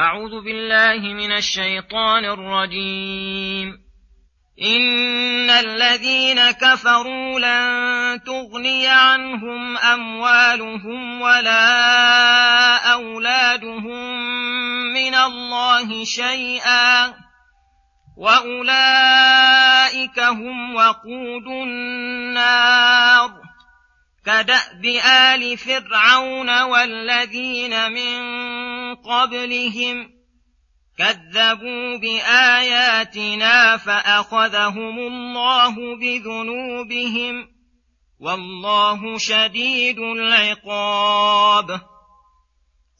أعوذ بالله من الشيطان الرجيم. إن الذين كفروا لن تغني عنهم أموالهم ولا أولادهم من الله شيئا. وأولئك هم وقود النار. كدأب آل فرعون والذين من قبلهم كذبوا باياتنا فاخذهم الله بذنوبهم والله شديد العقاب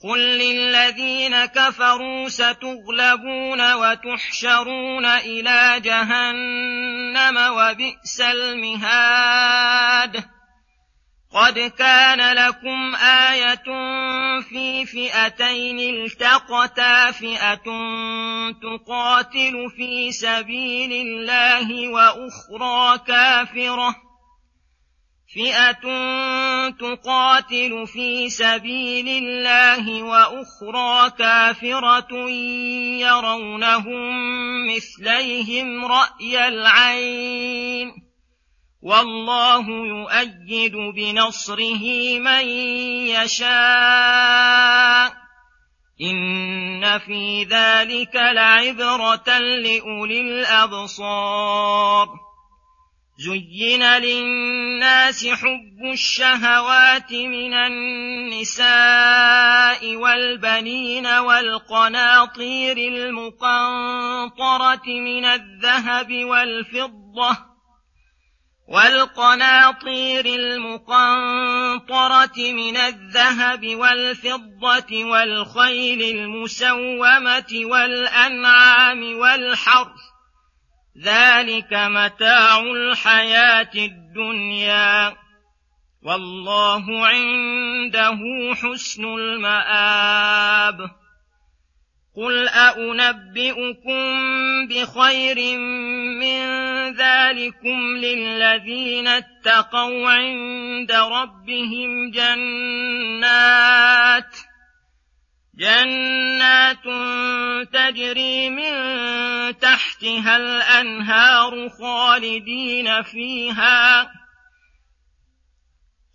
قل للذين كفروا ستغلبون وتحشرون إلى جهنم وبئس المهاد قد كان لكم آية في فئتين التقتا فئة تقاتل في سبيل الله وأخرى كافرة فئة تقاتل في سبيل الله وأخرى كافرة يرونهم مثليهم رأي العين والله يؤيد بنصره من يشاء. إن في ذلك لعبرة لأولي الأبصار. زين للناس حب الشهوات من النساء والبنين والقناطير المقنطرة من الذهب والفضة والقناطير المقنطرة من الذهب والفضة والخيل المسومة والأنعام والحرث ذلك متاع الحياة الدنيا والله عنده حسن المآب قل أنبئكم بخير من ذلكم للذين اتقوا عند ربهم جنات جنات تجري من تحتها الأنهار خالدين فيها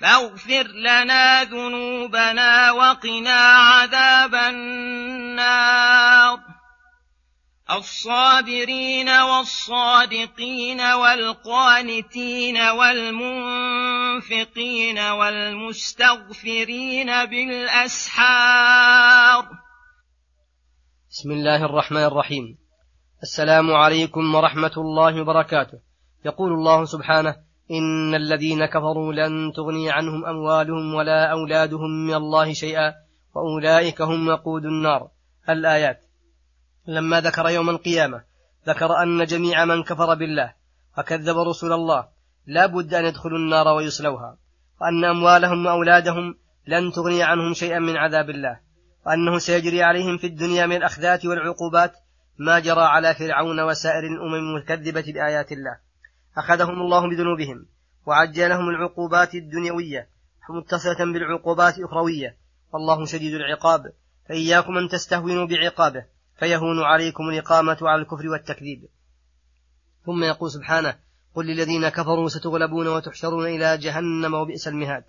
فاغفر لنا ذنوبنا وقنا عذاب النار. الصابرين والصادقين والقانتين والمنفقين والمستغفرين بالأسحار. بسم الله الرحمن الرحيم. السلام عليكم ورحمة الله وبركاته. يقول الله سبحانه إن الذين كفروا لن تغني عنهم أموالهم ولا أولادهم من الله شيئا وأولئك هم وقود النار. الآيات. لما ذكر يوم القيامة ذكر أن جميع من كفر بالله وكذب رسل الله لا بد أن يدخلوا النار ويصلوها وأن أموالهم وأولادهم لن تغني عنهم شيئا من عذاب الله وأنه سيجري عليهم في الدنيا من الأخذات والعقوبات ما جرى على فرعون وسائر الأمم المكذبة بآيات الله. أخذهم الله بذنوبهم وعجل لهم العقوبات الدنيوية متصلة بالعقوبات الأخروية. والله شديد العقاب. فإياكم أن تستهونوا بعقابه فيهون عليكم الإقامة على الكفر والتكذيب. ثم يقول سبحانه قل للذين كفروا ستغلبون وتحشرون إلى جهنم وبئس المهاد.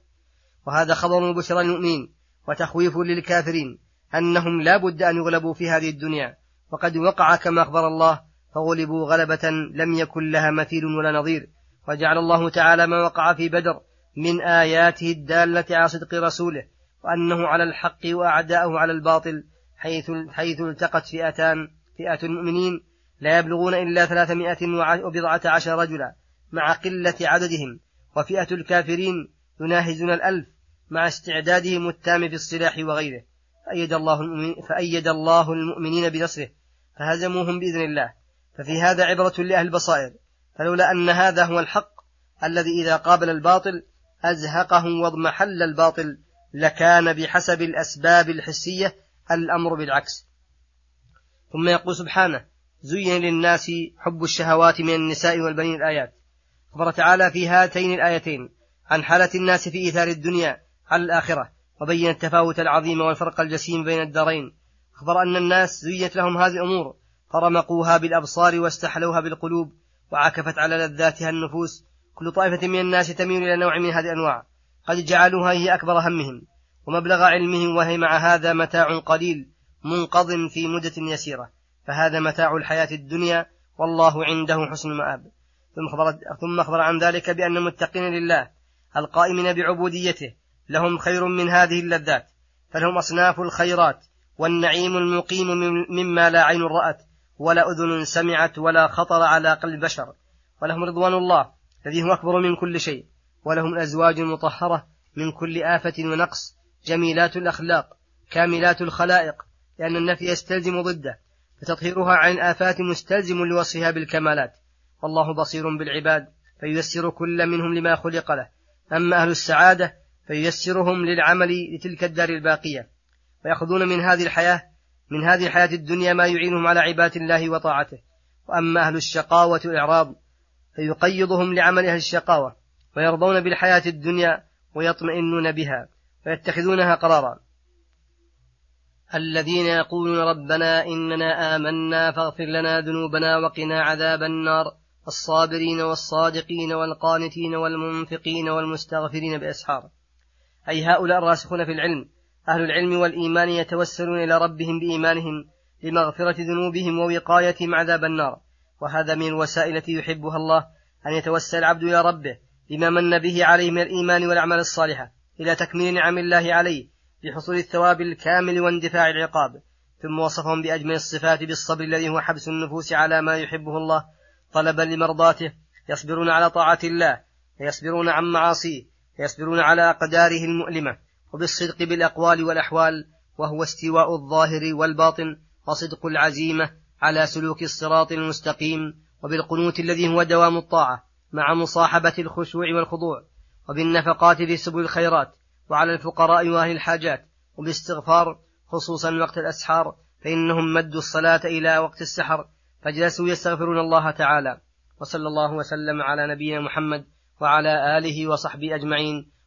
وهذا خبر بشرى المؤمنين وتخويف للكافرين أنهم لا بد أن يغلبوا في هذه الدنيا. وقد وقع كما أخبر الله فغلبوا غلبة لم يكن لها مثيل ولا نظير. وجعل الله تعالى ما وقع في بدر من آياته الدالة على صدق رسوله وأنه على الحق وأعداءه على الباطل حيث حيث التقت فئتان فئة المؤمنين. لا يبلغون إلا ثلاثمائة وبضعة عشر رجلا مع قلة عددهم. وفئة الكافرين يناهزون الألف مع استعدادهم التام في السلاح وغيره. فأيد الله, فأيد الله المؤمنين بنصره فهزموهم بإذن الله. ففي هذا عبرة لأهل البصائر. فلولا أن هذا هو الحق الذي إذا قابل الباطل أزهقهم واضمحل الباطل لكان بحسب الأسباب الحسية الأمر بالعكس. ثم يقول سبحانه زين للناس حب الشهوات من النساء والبنين الآيات أخبر تعالى في هاتين الآيتين عن حالة الناس في إيثار الدنيا على الآخرة وبين التفاوت العظيم والفرق الجسيم بين الدارين أخبر أن الناس زيت لهم هذه الأمور فرمقوها بالأبصار واستحلوها بالقلوب وعكفت على لذاتها النفوس. كل طائفة من الناس تميل إلى نوع من هذه الأنواع. قد جعلوها هي أكبر همهم ومبلغ علمهم وهي مع هذا متاع قليل منقض في مدة يسيرة. فهذا متاع الحياة الدنيا والله عنده حسن المآب. ثم أخبر, عن ذلك بأن المتقين لله القائمين بعبوديته لهم خير من هذه اللذات. فلهم أصناف الخيرات والنعيم المقيم مما لا عين رأت. ولا أذن سمعت ولا خطر على قلب بشر ولهم رضوان الله الذي هو أكبر من كل شيء ولهم الأزواج المطهرة من كل آفة ونقص جميلات الأخلاق كاملات الخلائق لأن النفي يستلزم ضده فتطهيرها عن الآفات مستلزم لوصفها بالكمالات. والله بصير بالعباد فييسر كل منهم لما خلق له. أما أهل السعادة فييسرهم للعمل لتلك الدار الباقية. ويأخذون من هذه الحياة من هذه الحياة الدنيا ما يعينهم على عبادة الله وطاعته. وأما أهل الشقاوة والإعراض فيقيضهم لعمل أهل الشقاوة ويرضون بالحياة الدنيا ويطمئنون بها ويتخذونها قرارا. الذين يقولون ربنا إننا آمنا فاغفر لنا ذنوبنا وقنا عذاب النار. الصابرين والصادقين والقانتين والمنفقين والمستغفرين بأسحار. أي هؤلاء الراسخون في العلم أهل العلم والإيمان يتوسلون إلى ربهم بإيمانهم لمغفرة ذنوبهم ووقايتهم عذاب النار. وهذا من الوسائل التي يحبها الله أن يتوسل العبد إلى ربه بما من به عليه من الإيمان والأعمال الصالحة إلى تكميل نعم الله عليه بحصول الثواب الكامل واندفاع العقاب. ثم وصفهم بأجمل الصفات بالصبر الذي هو حبس النفوس على ما يحبه الله طلبا لمرضاته يصبرون على طاعة الله ويصبرون عن معاصيه ويصبرون على أقداره المؤلمة. وبالصدق بالأقوال والأحوال وهو استواء الظاهر والباطن وصدق العزيمة على سلوك الصراط المستقيم وبالقنوت الذي هو دوام الطاعة مع مصاحبة الخشوع والخضوع وبالنفقات في سبل الخيرات وعلى الفقراء وأهل الحاجات وبالاستغفار خصوصا وقت الأسحار فإنهم مدوا الصلاة إلى وقت السحر فجلسوا يستغفرون الله تعالى وصلى الله وسلم على نبينا محمد وعلى آله وصحبه أجمعين.